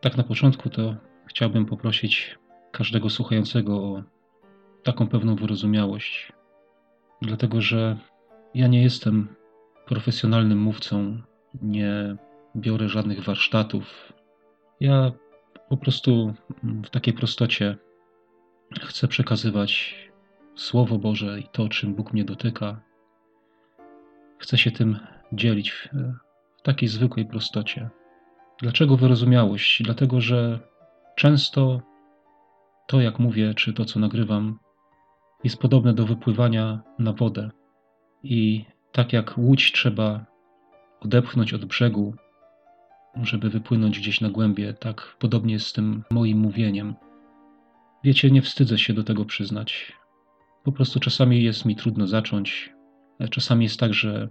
Tak na początku to chciałbym poprosić każdego słuchającego o taką pewną wyrozumiałość, dlatego że ja nie jestem profesjonalnym mówcą, nie biorę żadnych warsztatów. Ja po prostu w takiej prostocie chcę przekazywać Słowo Boże i to, czym Bóg mnie dotyka. Chcę się tym dzielić w, takiej zwykłej prostocie. Dlaczego wyrozumiałość? Dlatego, że często to, jak mówię, czy to, co nagrywam, jest podobne do wypływania na wodę. I tak jak łódź trzeba odepchnąć od brzegu, żeby wypłynąć gdzieś na głębie, tak podobnie jest z tym moim mówieniem. Wiecie, nie wstydzę się do tego przyznać. Po prostu czasami jest mi trudno zacząć. Czasami jest tak, że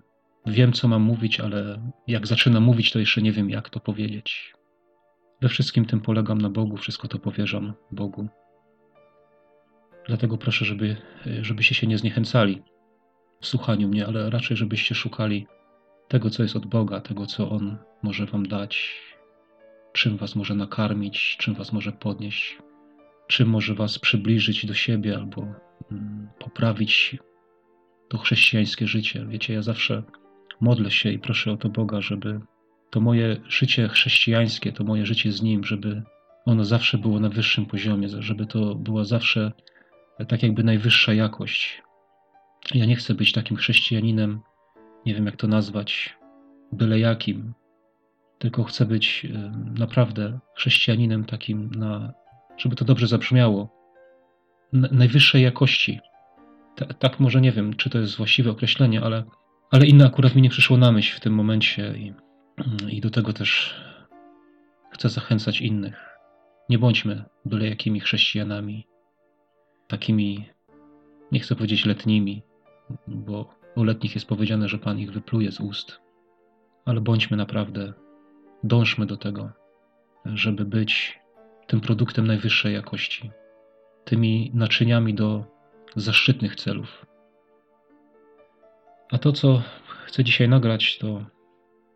wiem, co mam mówić, ale jak zaczynam mówić, to jeszcze nie wiem, jak to powiedzieć. We wszystkim tym polegam na Bogu, wszystko to powierzam Bogu. Dlatego proszę, żeby, żebyście się nie zniechęcali w słuchaniu mnie, ale raczej, żebyście szukali tego, co jest od Boga, tego, co On może Wam dać, czym Was może nakarmić, czym Was może podnieść, czym może Was przybliżyć do siebie albo mm, poprawić to chrześcijańskie życie. Wiecie, ja zawsze modlę się i proszę o to Boga, żeby to moje życie chrześcijańskie, to moje życie z Nim, żeby ono zawsze było na wyższym poziomie, żeby to była zawsze tak jakby najwyższa jakość. Ja nie chcę być takim chrześcijaninem, nie wiem jak to nazwać, byle jakim, tylko chcę być naprawdę chrześcijaninem takim, na, żeby to dobrze zabrzmiało, najwyższej jakości. tak może nie wiem, czy to jest właściwe określenie, ale, ale inne akurat mi nie przyszło na myśl w tym momencie i, i do tego też chcę zachęcać innych. Nie bądźmy byle jakimi chrześcijanami, takimi, nie chcę powiedzieć letnimi, bo o letnich jest powiedziane, że Pan ich wypluje z ust. Ale bądźmy naprawdę, dążmy do tego, żeby być tym produktem najwyższej jakości, tymi naczyniami do zaszczytnych celów. A to, co chcę dzisiaj nagrać, to,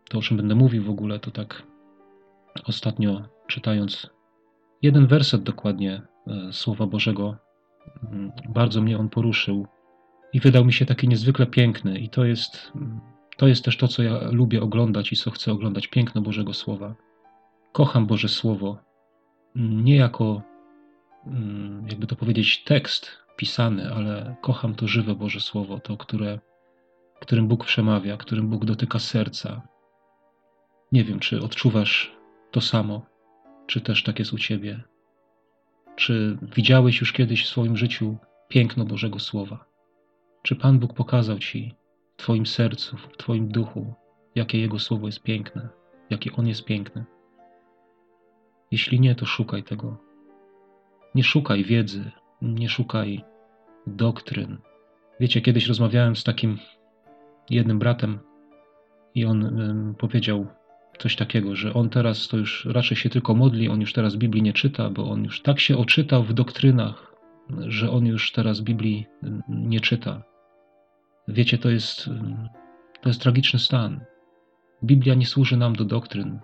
to o czym będę mówił w ogóle, to tak ostatnio czytając jeden werset dokładnie e, Słowa Bożego, mm, bardzo mnie on poruszył i wydał mi się taki niezwykle piękny. I to jest, to jest też to, co ja lubię oglądać i co chcę oglądać piękno Bożego Słowa. Kocham Boże Słowo nie jako, mm, jakby to powiedzieć, tekst pisany, ale kocham to żywe Boże Słowo, to, które, którym Bóg przemawia, którym Bóg dotyka serca. Nie wiem, czy odczuwasz to samo, czy też tak jest u Ciebie. Czy widziałeś już kiedyś w swoim życiu piękno Bożego Słowa? Czy Pan Bóg pokazał Ci w Twoim sercu, w Twoim duchu, jakie Jego słowo jest piękne, jakie On jest piękny? Jeśli nie, to szukaj tego. Nie szukaj wiedzy, nie szukaj doktryn. Wiecie, kiedyś rozmawiałem z takim jednym bratem i on powiedział coś takiego, że on teraz to już raczej się tylko modli, on już teraz Biblii nie czyta, bo on już tak się oczytał w doktrynach, że on już teraz Biblii nie czyta. Wiecie, to jest, to jest tragiczny stan. Biblia nie służy nam do doktryn.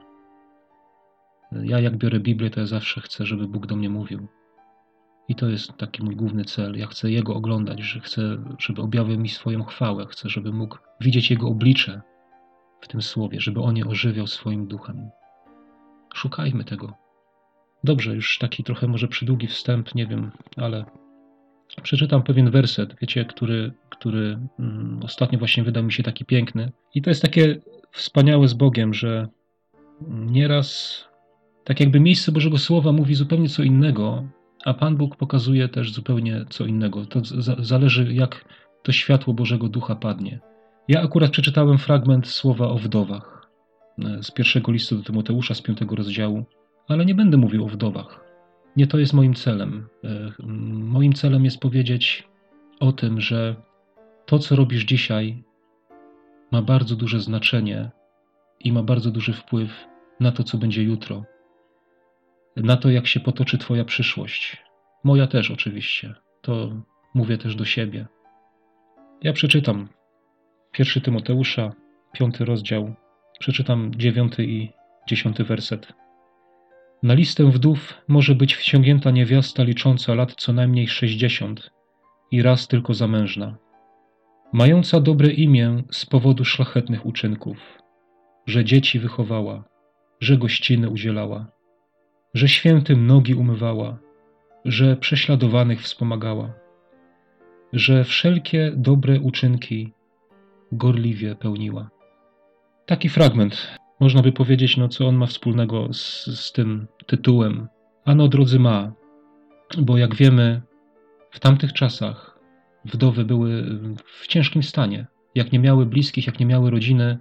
Ja, jak biorę Biblię, to ja zawsze chcę, żeby Bóg do mnie mówił. I to jest taki mój główny cel. Ja chcę Jego oglądać, że chcę, żeby objawił mi swoją chwałę. Chcę, żeby mógł widzieć Jego oblicze w tym słowie, żeby On je ożywiał swoim duchem. Szukajmy tego. Dobrze, już taki trochę może przydługi wstęp, nie wiem, ale przeczytam pewien werset, wiecie, który, który mm, ostatnio właśnie wydał mi się taki piękny. I to jest takie wspaniałe z Bogiem, że nieraz tak jakby miejsce Bożego Słowa mówi zupełnie co innego, a Pan Bóg pokazuje też zupełnie co innego. To zależy, jak to światło Bożego Ducha padnie. Ja akurat przeczytałem fragment słowa o wdowach e, z pierwszego listu do Tymoteusza z piątego rozdziału, ale nie będę mówił o wdowach. Nie to jest moim celem. E, moim celem jest powiedzieć o tym, że to, co robisz dzisiaj, ma bardzo duże znaczenie i ma bardzo duży wpływ na to, co będzie jutro, na to, jak się potoczy Twoja przyszłość. Moja też, oczywiście. To mówię też do siebie. Ja przeczytam pierwszy Tymoteusza, piąty rozdział, przeczytam dziewiąty i dziesiąty werset. Na listę wdów może być wciągnięta niewiasta licząca lat co najmniej sześćdziesiąt i raz tylko zamężna, mająca dobre imię z powodu szlachetnych uczynków, że dzieci wychowała, że gościny udzielała, że świętym nogi umywała, że prześladowanych wspomagała, że wszelkie dobre uczynki gorliwie pełniła. Taki fragment. Można by powiedzieć, no co on ma wspólnego z, z tym tytułem. Ano, drodzy, ma, bo jak wiemy, w tamtych czasach wdowy były w ciężkim stanie. Jak nie miały bliskich, jak nie miały rodziny,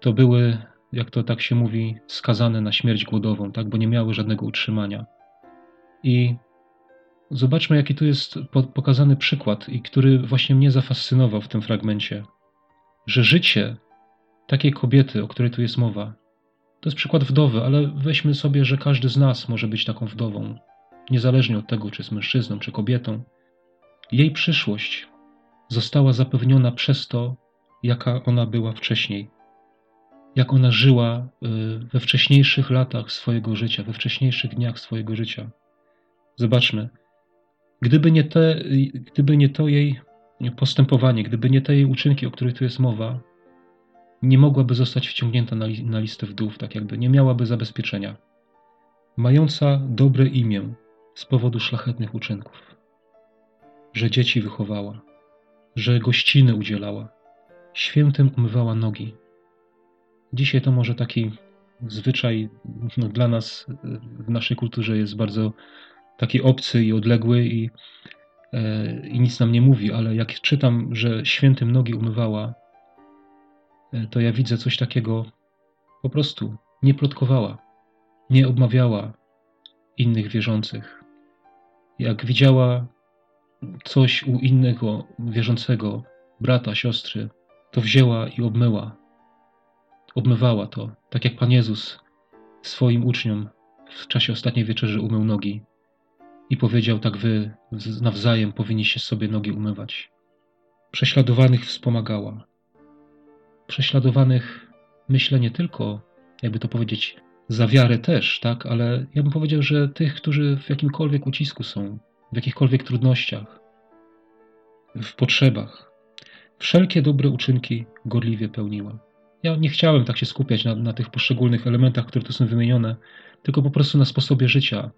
to były, jak to tak się mówi, skazane na śmierć głodową, tak? bo nie miały żadnego utrzymania. I zobaczmy, jaki tu jest pokazany przykład, i który właśnie mnie zafascynował w tym fragmencie, że życie takiej kobiety, o której tu jest mowa, to jest przykład wdowy, ale weźmy sobie, że każdy z nas może być taką wdową, niezależnie od tego, czy jest mężczyzną, czy kobietą. Jej przyszłość została zapewniona przez to, jaka ona była wcześniej jak ona żyła y, we wcześniejszych latach swojego życia, we wcześniejszych dniach swojego życia. Zobaczmy, gdyby nie, te, gdyby nie to jej postępowanie, gdyby nie te jej uczynki, o których tu jest mowa, nie mogłaby zostać wciągnięta na, na listę wdów, tak jakby. Nie miałaby zabezpieczenia. Mająca dobre imię z powodu szlachetnych uczynków, że dzieci wychowała, że gościny udzielała, świętym umywała nogi, Dzisiaj to może taki zwyczaj no, dla nas w naszej kulturze jest bardzo taki obcy i odległy i, e, i nic nam nie mówi, ale jak czytam, że świętym nogi umywała, e, to ja widzę coś takiego po prostu nie plotkowała, nie obmawiała innych wierzących. Jak widziała coś u innego wierzącego, brata, siostry, to wzięła i obmyła, obmywała to, tak jak Pan Jezus swoim uczniom w czasie ostatniej wieczerzy umył nogi i powiedział: Tak wy nawzajem powinniście sobie nogi umywać. Prześladowanych wspomagała. Prześladowanych, myślę, nie tylko, jakby to powiedzieć, za wiarę też, tak, ale ja bym powiedział, że tych, którzy w jakimkolwiek ucisku są, w jakichkolwiek trudnościach, w potrzebach, wszelkie dobre uczynki gorliwie pełniła. Ja nie chciałem tak się skupiać na, na tych poszczególnych elementach, które tu są wymienione, tylko po prostu na sposobie życia.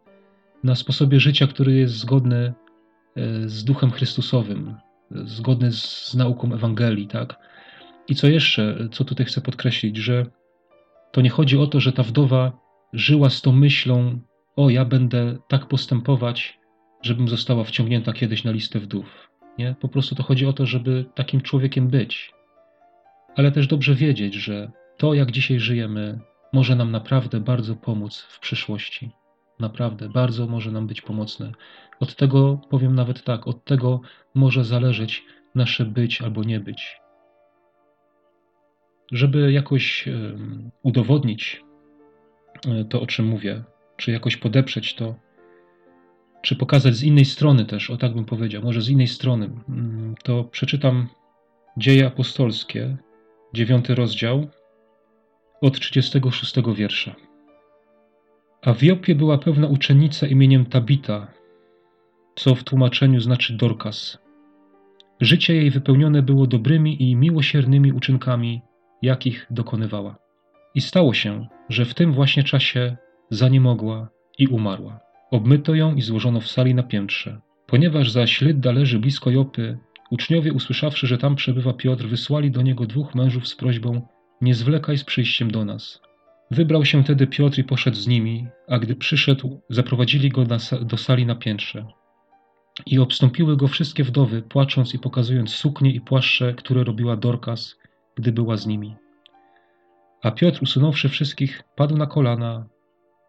Na sposobie życia, który jest zgodny e, z duchem Chrystusowym, zgodny z nauką Ewangelii, tak? I co jeszcze, co tutaj chcę podkreślić, że to nie chodzi o to, że ta wdowa żyła z tą myślą, o ja będę tak postępować, żebym została wciągnięta kiedyś na listę wdów. Nie? Po prostu to chodzi o to, żeby takim człowiekiem być ale też dobrze wiedzieć, że to, jak dzisiaj żyjemy, może nam naprawdę bardzo pomóc w przyszłości. Naprawdę, bardzo może nam być pomocne. Od tego, powiem nawet tak, od tego może zależeć nasze być albo nie być. Żeby jakoś udowodnić e, to, o czym mówię, czy jakoś podeprzeć to, czy pokazać z innej strony też, o tak bym powiedział, może z innej strony, mm, to przeczytam Dzieje apostolskie, dziewiąty rozdział, od 36 wiersza. A w Jopie była pewna uczennica imieniem Tabita, co w tłumaczeniu znaczy Dorkas. Życie jej wypełnione było dobrymi i miłosiernymi uczynkami, jakich dokonywała. I stało się, że w tym właśnie czasie zaniemogła i umarła. Obmyto ją i złożono w sali na piętrze. Ponieważ zaś Lydda leży blisko Jopy, Uczniowie, usłyszawszy, że tam przebywa Piotr, wysłali do niego dwóch mężów z prośbą: Nie zwlekaj z przyjściem do nas. Wybrał się tedy Piotr i poszedł z nimi, a gdy przyszedł, zaprowadzili go do sali na piętrze. I obstąpiły go wszystkie wdowy, płacząc i pokazując suknie i płaszcze, które robiła Dorkas, gdy była z nimi. A Piotr, usunąwszy wszystkich, padł na kolana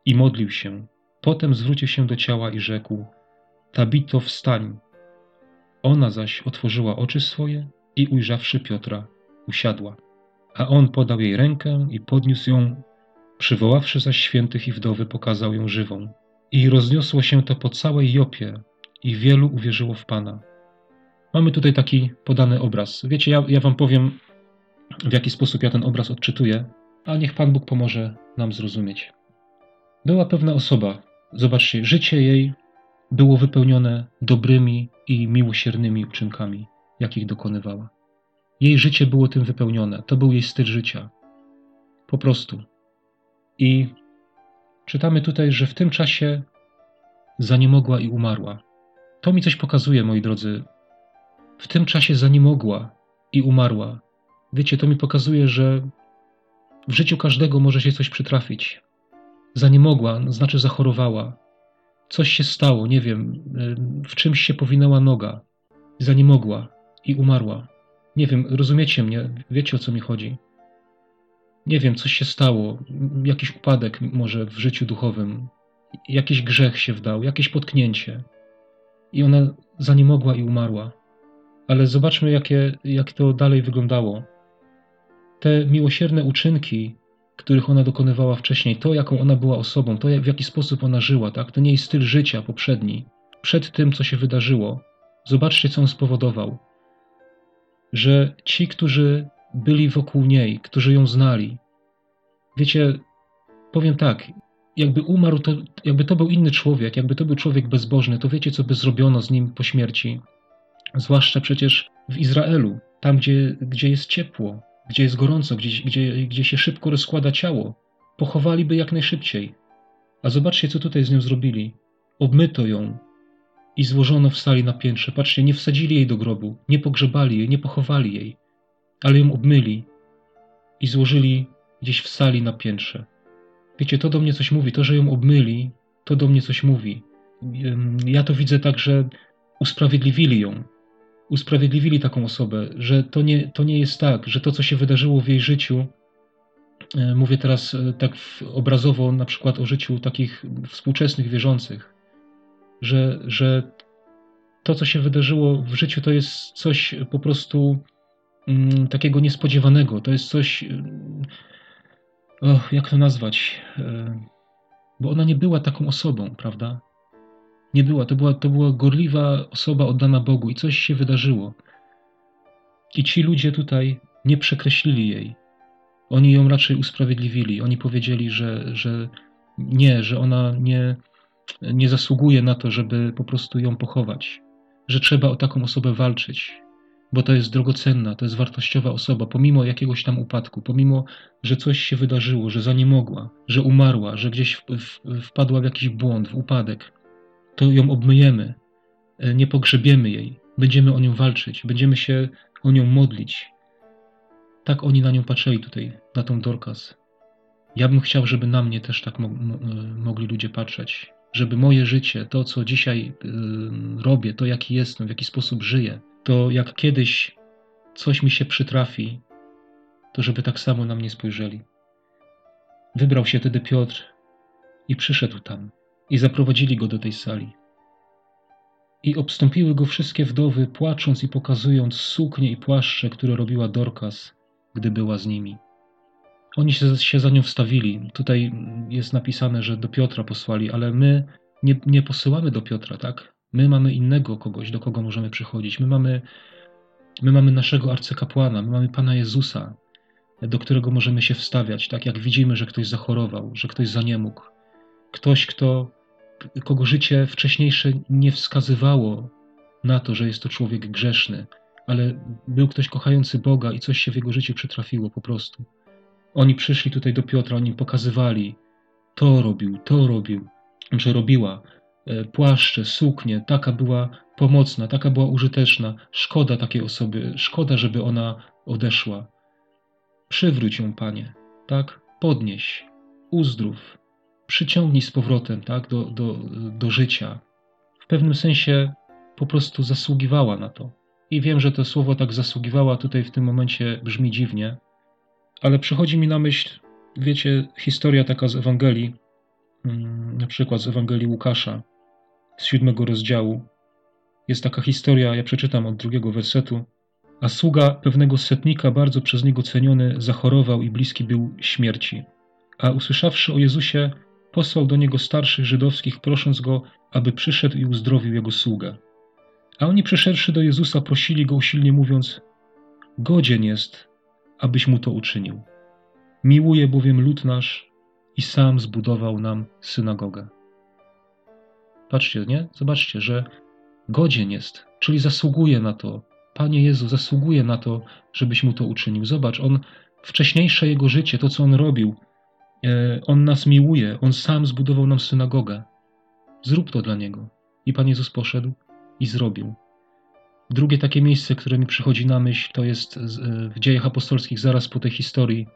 i modlił się. Potem zwrócił się do ciała i rzekł: Tabito, wstań. Ona zaś otworzyła oczy swoje i ujrzawszy Piotra, usiadła. A on podał jej rękę i podniósł ją, przywoławszy zaś świętych i wdowy, pokazał ją żywą. I rozniosło się to po całej Jopie i wielu uwierzyło w Pana. Mamy tutaj taki podany obraz. Wiecie, ja, ja wam powiem, w jaki sposób ja ten obraz odczytuję, a niech Pan Bóg pomoże nam zrozumieć. Była pewna osoba, zobaczcie, życie jej było wypełnione dobrymi i miłosiernymi uczynkami, jakich dokonywała. Jej życie było tym wypełnione, to był jej styl życia. Po prostu. I czytamy tutaj, że w tym czasie zaniemogła i umarła. To mi coś pokazuje, moi drodzy. W tym czasie zaniemogła i umarła. Wiecie, to mi pokazuje, że w życiu każdego może się coś przytrafić. Zaniemogła, znaczy zachorowała. Coś się stało, nie wiem, w czymś się powinęła noga. Zaniemogła i umarła. Nie wiem, rozumiecie mnie, wiecie o co mi chodzi. Nie wiem, coś się stało, jakiś upadek może w życiu duchowym, jakiś grzech się wdał, jakieś potknięcie. I ona zaniemogła i umarła. Ale zobaczmy, jakie, jak to dalej wyglądało. Te miłosierne uczynki, których ona dokonywała wcześniej, to jaką ona była osobą, to w jaki sposób ona żyła, tak? nie jej styl życia poprzedni, przed tym, co się wydarzyło. Zobaczcie, co on spowodował. Że ci, którzy byli wokół niej, którzy ją znali, wiecie, powiem tak, jakby umarł, to, jakby to był inny człowiek, jakby to był człowiek bezbożny, to wiecie, co by zrobiono z nim po śmierci. Zwłaszcza przecież w Izraelu, tam, gdzie, gdzie jest ciepło, gdzie jest gorąco, gdzie, gdzie, gdzie się szybko rozkłada ciało. Pochowaliby jak najszybciej. A zobaczcie, co tutaj z nią zrobili. Obmyto ją i złożono w sali na piętrze. Patrzcie, nie wsadzili jej do grobu, nie pogrzebali jej, nie pochowali jej, ale ją obmyli i złożyli gdzieś w sali na piętrze. Wiecie, to do mnie coś mówi. To, że ją obmyli, to do mnie coś mówi. Ja to widzę tak, że usprawiedliwili ją. Usprawiedliwili taką osobę, że to nie, to nie jest tak, że to, co się wydarzyło w jej życiu, e, mówię teraz e, tak obrazowo na przykład o życiu takich współczesnych wierzących, że, że to, co się wydarzyło w życiu, to jest coś po prostu mm, takiego niespodziewanego. To jest coś och, jak to nazwać? E, bo ona nie była taką osobą, prawda? Nie była. To była, to była gorliwa osoba oddana Bogu i coś się wydarzyło. I ci ludzie tutaj nie przekreślili jej. Oni ją raczej usprawiedliwili. Oni powiedzieli, że, że nie, że ona nie, nie zasługuje na to, żeby po prostu ją pochować, że trzeba o taką osobę walczyć, bo to jest drogocenna, to jest wartościowa osoba, pomimo jakiegoś tam upadku, pomimo, że coś się wydarzyło, że za nie mogła, że umarła, że gdzieś wpadła w jakiś błąd, w upadek, to ją obmyjemy, e, nie pogrzebiemy jej, będziemy o nią walczyć, będziemy się o nią modlić. Tak oni na nią patrzyli tutaj, na tą Dorcas. Ja bym chciał, żeby na mnie też tak mo mogli ludzie patrzeć, żeby moje życie, to co dzisiaj y, robię, to jaki jestem, w jaki sposób żyję, to jak kiedyś coś mi się przytrafi, to żeby tak samo na mnie spojrzeli. Wybrał się wtedy Piotr i przyszedł tam i zaprowadzili go do tej sali. I obstąpiły go wszystkie wdowy, płacząc i pokazując suknie i płaszcze, które robiła Dorcas, gdy była z nimi. Oni się, się za nią wstawili. Tutaj jest napisane, że do Piotra posłali, ale my nie, nie posyłamy do Piotra, tak? My mamy innego kogoś, do kogo możemy przychodzić. My mamy, my mamy naszego arcykapłana, my mamy Pana Jezusa, do którego możemy się wstawiać, tak jak widzimy, że ktoś zachorował, że ktoś zaniemógł. Ktoś, kto, kogo życie wcześniejsze nie wskazywało na to, że jest to człowiek grzeszny, ale był ktoś kochający Boga i coś się w jego życiu przytrafiło po prostu. Oni przyszli tutaj do Piotra, oni pokazywali, to robił, to robił, że robiła, E, płaszcze, suknie, taka była pomocna, taka była użyteczna. Szkoda takiej osoby, szkoda, żeby ona odeszła. Przywróć ją, Panie, tak? Podnieś, uzdrów, przyciągnij z powrotem, tak? Do, do, do życia. W pewnym sensie po prostu zasługiwała na to. I wiem, że to słowo tak zasługiwała tutaj w tym momencie brzmi dziwnie, ale przychodzi mi na myśl, wiecie, historia taka z Ewangelii, mm, na przykład z Ewangelii Łukasza, z siódmego rozdziału. Jest taka historia, ja przeczytam od drugiego wersetu. A sługa pewnego setnika, bardzo przez niego ceniony, zachorował i bliski był śmierci. A usłyszawszy o Jezusie, posłał do niego starszych żydowskich, prosząc go, aby przyszedł i uzdrowił jego sługę. A oni przyszedłszy do Jezusa, prosili go usilnie, mówiąc: Godzien jest, abyś mu to uczynił. Miłuje bowiem lud nasz i sam zbudował nam synagogę. Patrzcie, nie? Zobaczcie, że godzien jest, czyli zasługuje na to. Panie Jezu, zasługuje na to, żebyś mu to uczynił. Zobacz, on wcześniejsze jego życie, to co on robił, on nas miłuje, on sam zbudował nam synagogę. Zrób to dla niego. I Pan Jezus poszedł i zrobił. Drugie takie miejsce, które mi przychodzi na myśl, to jest e, w dziejach apostolskich, zaraz po tej historii,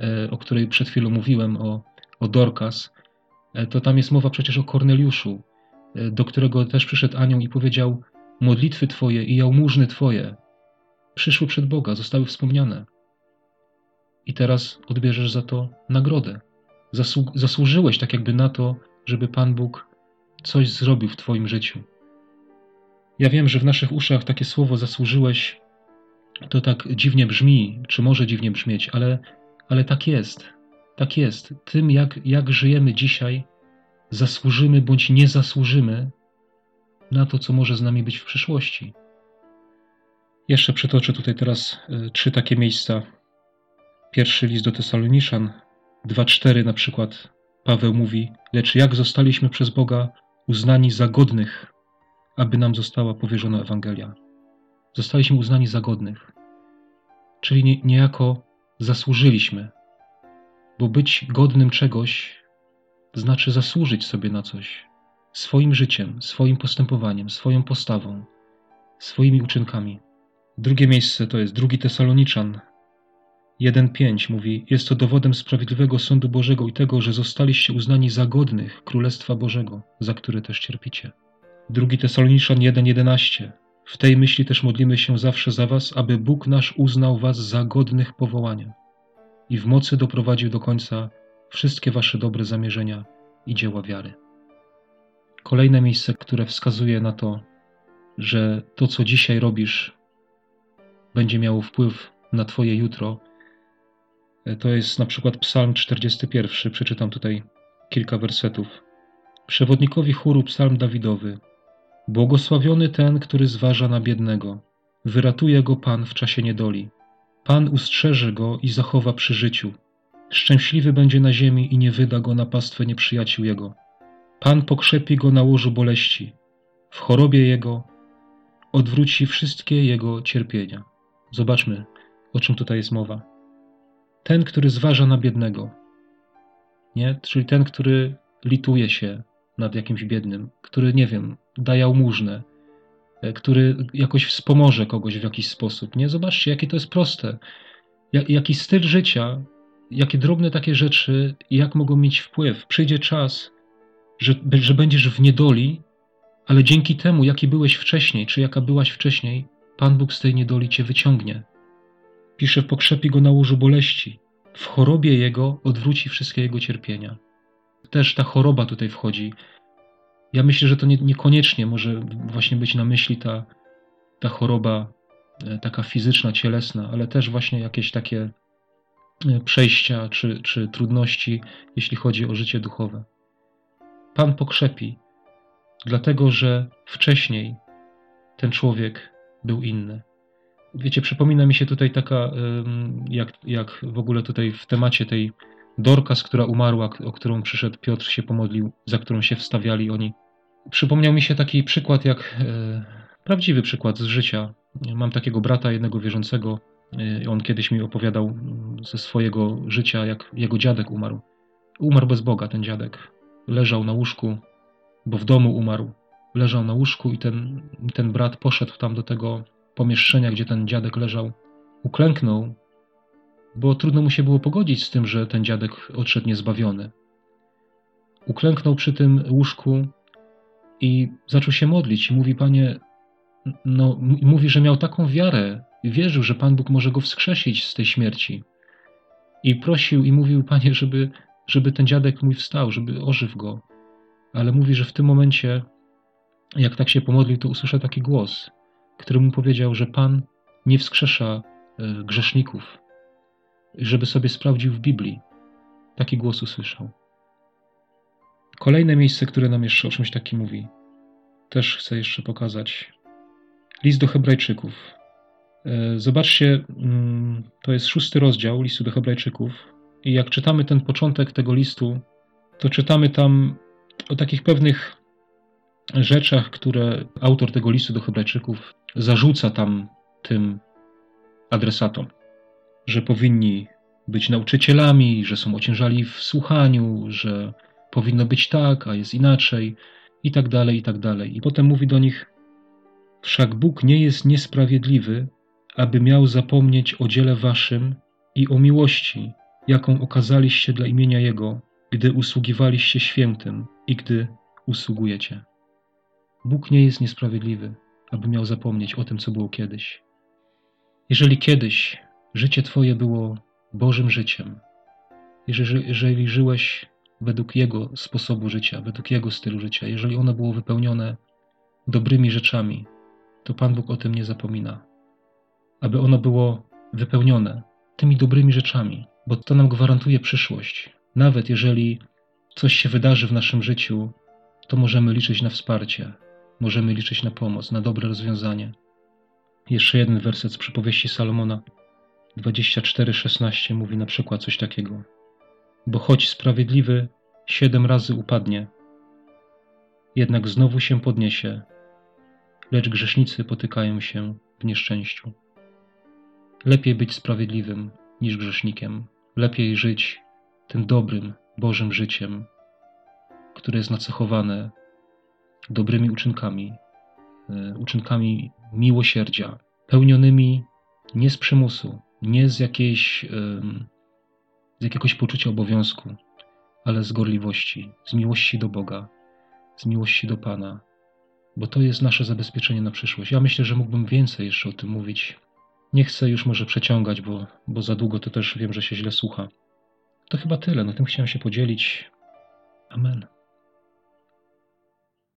e, o której przed chwilą mówiłem, o, o Dorcas. To tam jest mowa przecież o Korneliuszu, do którego też przyszedł anioł i powiedział: Modlitwy Twoje i jałmużny Twoje przyszły przed Boga, zostały wspomniane. I teraz odbierzesz za to nagrodę. Zasłu zasłużyłeś tak jakby na to, żeby Pan Bóg coś zrobił w Twoim życiu. Ja wiem, że w naszych uszach takie słowo zasłużyłeś to tak dziwnie brzmi, czy może dziwnie brzmieć, ale, ale tak jest. Tak jest. Tym, jak, jak żyjemy dzisiaj, zasłużymy bądź nie zasłużymy na to, co może z nami być w przyszłości. Jeszcze przytoczę tutaj teraz y, trzy takie miejsca. Pierwszy list do Tesaloniszan 2:4 na przykład Paweł mówi: Lecz jak zostaliśmy przez Boga uznani za godnych, aby nam została powierzona Ewangelia. Zostaliśmy uznani za godnych, czyli nie, niejako zasłużyliśmy, bo być godnym czegoś znaczy zasłużyć sobie na coś swoim życiem, swoim postępowaniem, swoją postawą, swoimi uczynkami. Drugie miejsce to jest drugi Tesaloniczan 1:5 mówi: Jest to dowodem sprawiedliwego sądu Bożego i tego, że zostaliście uznani za godnych Królestwa Bożego, za które też cierpicie. Drugi Tesaloniczan 1:11 W tej myśli też modlimy się zawsze za was, aby Bóg nasz uznał was za godnych powołania i w mocy doprowadził do końca wszystkie wasze dobre zamierzenia i dzieła wiary. Kolejne miejsce, które wskazuje na to, że to, co dzisiaj robisz, będzie miało wpływ na Twoje jutro, to jest na przykład Psalm 41. Przeczytam tutaj kilka wersetów. Przewodnikowi chóru Psalm Dawidowy. Błogosławiony ten, który zważa na biednego. Wyratuje go Pan w czasie niedoli. Pan ustrzeże go i zachowa przy życiu. Szczęśliwy będzie na ziemi i nie wyda go na pastwę nieprzyjaciół jego. Pan pokrzepi go na łożu boleści. W chorobie jego odwróci wszystkie jego cierpienia. Zobaczmy, o czym tutaj jest mowa. Ten, który zważa na biednego, nie? czyli ten, który lituje się nad jakimś biednym, który, nie wiem, daje jałmużnę, e, który jakoś wspomoże kogoś w jakiś sposób. Nie? Zobaczcie, jakie to jest proste. Jaki styl życia, jakie drobne takie rzeczy, jak mogą mieć wpływ. Przyjdzie czas, że, że będziesz w niedoli, ale dzięki temu, jaki byłeś wcześniej, czy jaka byłaś wcześniej, Pan Bóg z tej niedoli cię wyciągnie. Pisze, pokrzepi go na łożu boleści. W chorobie jego odwróci wszystkie jego cierpienia. Też ta choroba tutaj wchodzi. Ja myślę, że to nie, niekoniecznie może właśnie być na myśli ta, ta choroba e, taka fizyczna, cielesna, ale też właśnie jakieś takie e, przejścia czy, czy trudności, jeśli chodzi o życie duchowe. Pan pokrzepi, dlatego że wcześniej ten człowiek był inny. Wiecie, przypomina mi się tutaj taka, jak, jak w ogóle tutaj w temacie tej Dorkas, która umarła, o którą przyszedł Piotr się pomodlił, za którą się wstawiali oni. Przypomniał mi się taki przykład, jak e, prawdziwy przykład z życia. Mam takiego brata, jednego wierzącego. E, on kiedyś mi opowiadał ze swojego życia, jak jego dziadek umarł. Umarł bez Boga ten dziadek. Leżał na łóżku, bo w domu umarł. Leżał na łóżku i ten, ten brat poszedł tam do tego pomieszczenia, gdzie ten dziadek leżał, uklęknął, bo trudno mu się było pogodzić z tym, że ten dziadek odszedł niezbawiony. Uklęknął przy tym łóżku i zaczął się modlić i mówi, panie, no, mówi, że miał taką wiarę, wierzył, że Pan Bóg może go wskrzesić z tej śmierci. I prosił i mówił, panie, żeby, żeby ten dziadek mój wstał, żeby ożyw go. Ale mówi, że w tym momencie, jak tak się pomodlił, to usłyszał taki głos który mu powiedział, że Pan nie wskrzesza e, grzeszników, żeby sobie sprawdził w Biblii. Taki głos usłyszał. Kolejne miejsce, które nam jeszcze o czymś takim mówi, też chcę jeszcze pokazać. List do Hebrajczyków. E, zobaczcie, mm, to jest szósty rozdział listu do Hebrajczyków, I jak czytamy ten początek tego listu, to czytamy tam o takich pewnych rzeczach, które autor tego listu do Hebrajczyków zarzuca tam tym adresatom, że powinni być nauczycielami, że są ociężali w słuchaniu, że powinno być tak, a jest inaczej, i tak dalej, i tak dalej. I potem mówi do nich: Wszak Bóg nie jest niesprawiedliwy, aby miał zapomnieć o dziele waszym i o miłości, jaką okazaliście dla imienia Jego, gdy usługiwaliście świętym i gdy usługujecie. Bóg nie jest niesprawiedliwy, aby miał zapomnieć o tym, co było kiedyś. Jeżeli kiedyś życie Twoje było Bożym życiem, jeżeli, jeżeli żyłeś według Jego sposobu życia, według Jego stylu życia, jeżeli ono było wypełnione dobrymi rzeczami, to Pan Bóg o tym nie zapomina. Aby ono było wypełnione tymi dobrymi rzeczami, bo to nam gwarantuje przyszłość. Nawet jeżeli coś się wydarzy w naszym życiu, to możemy liczyć na wsparcie, możemy liczyć na pomoc, na dobre rozwiązanie. Jeszcze jeden werset z przypowieści Salomona 24:16 mówi na przykład coś takiego: Bo choć sprawiedliwy siedem razy upadnie, jednak znowu się podniesie, lecz grzesznicy potykają się w nieszczęściu. Lepiej być sprawiedliwym niż grzesznikiem, lepiej żyć tym dobrym, Bożym życiem, które jest nacechowane dobrymi uczynkami, e, uczynkami miłosierdzia, pełnionymi nie z przymusu, nie z, jakiejś, z jakiegoś poczucia obowiązku, ale z gorliwości, z miłości do Boga, z miłości do Pana, bo to jest nasze zabezpieczenie na przyszłość. Ja myślę, że mógłbym więcej jeszcze o tym mówić. Nie chcę już może przeciągać, bo, bo za długo to też wiem, że się źle słucha. To chyba tyle. No tym chciałem się podzielić. Amen.